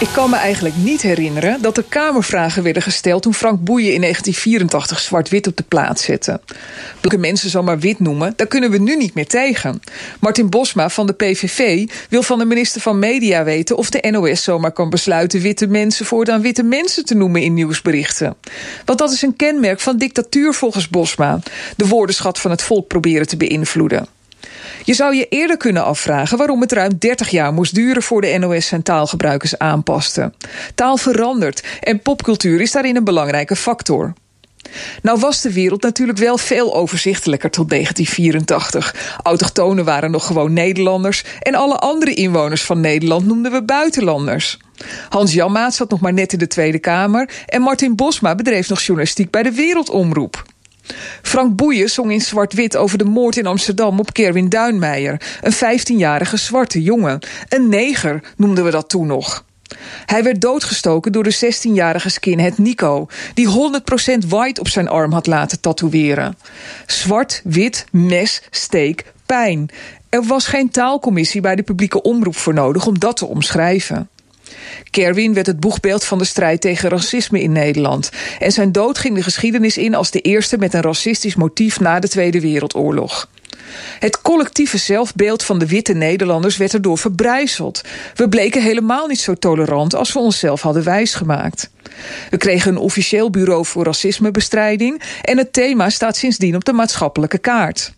Ik kan me eigenlijk niet herinneren dat er Kamervragen werden gesteld toen Frank Boeien in 1984 zwart-wit op de plaats zette. Welke mensen zomaar wit noemen, daar kunnen we nu niet meer tegen. Martin Bosma van de PVV wil van de minister van Media weten of de NOS zomaar kan besluiten witte mensen voortaan witte mensen te noemen in nieuwsberichten. Want dat is een kenmerk van dictatuur volgens Bosma. De woordenschat van het volk proberen te beïnvloeden. Je zou je eerder kunnen afvragen waarom het ruim 30 jaar moest duren voor de NOS zijn taalgebruikers aanpaste. Taal verandert en popcultuur is daarin een belangrijke factor. Nou was de wereld natuurlijk wel veel overzichtelijker tot 1984. Autochtonen waren nog gewoon Nederlanders en alle andere inwoners van Nederland noemden we buitenlanders. Hans Janmaat zat nog maar net in de Tweede Kamer en Martin Bosma bedreef nog journalistiek bij de Wereldomroep. Frank Boeien zong in zwart-wit over de moord in Amsterdam op Kerwin Duinmeijer, een 15-jarige zwarte jongen. Een neger noemden we dat toen nog. Hij werd doodgestoken door de 16-jarige skinhead Nico, die 100% white op zijn arm had laten tatoeëren. Zwart, wit, mes, steek, pijn. Er was geen taalcommissie bij de publieke omroep voor nodig om dat te omschrijven. Kerwin werd het boegbeeld van de strijd tegen racisme in Nederland. En zijn dood ging de geschiedenis in als de eerste met een racistisch motief na de Tweede Wereldoorlog. Het collectieve zelfbeeld van de witte Nederlanders werd erdoor verbrijzeld. We bleken helemaal niet zo tolerant als we onszelf hadden wijsgemaakt. We kregen een officieel bureau voor racismebestrijding en het thema staat sindsdien op de maatschappelijke kaart.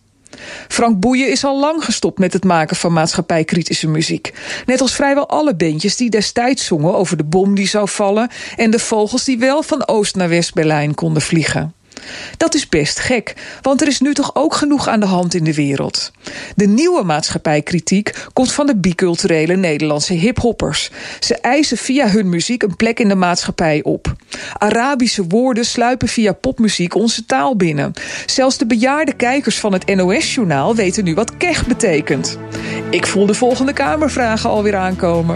Frank Boeien is al lang gestopt met het maken van maatschappijkritische muziek. Net als vrijwel alle bandjes die destijds zongen over de bom die zou vallen en de vogels die wel van Oost naar West-Berlijn konden vliegen. Dat is best gek, want er is nu toch ook genoeg aan de hand in de wereld. De nieuwe maatschappijkritiek komt van de biculturele Nederlandse hiphoppers. Ze eisen via hun muziek een plek in de maatschappij op. Arabische woorden sluipen via popmuziek onze taal binnen. Zelfs de bejaarde kijkers van het NOS-journaal weten nu wat kech betekent. Ik voel de volgende Kamervragen alweer aankomen.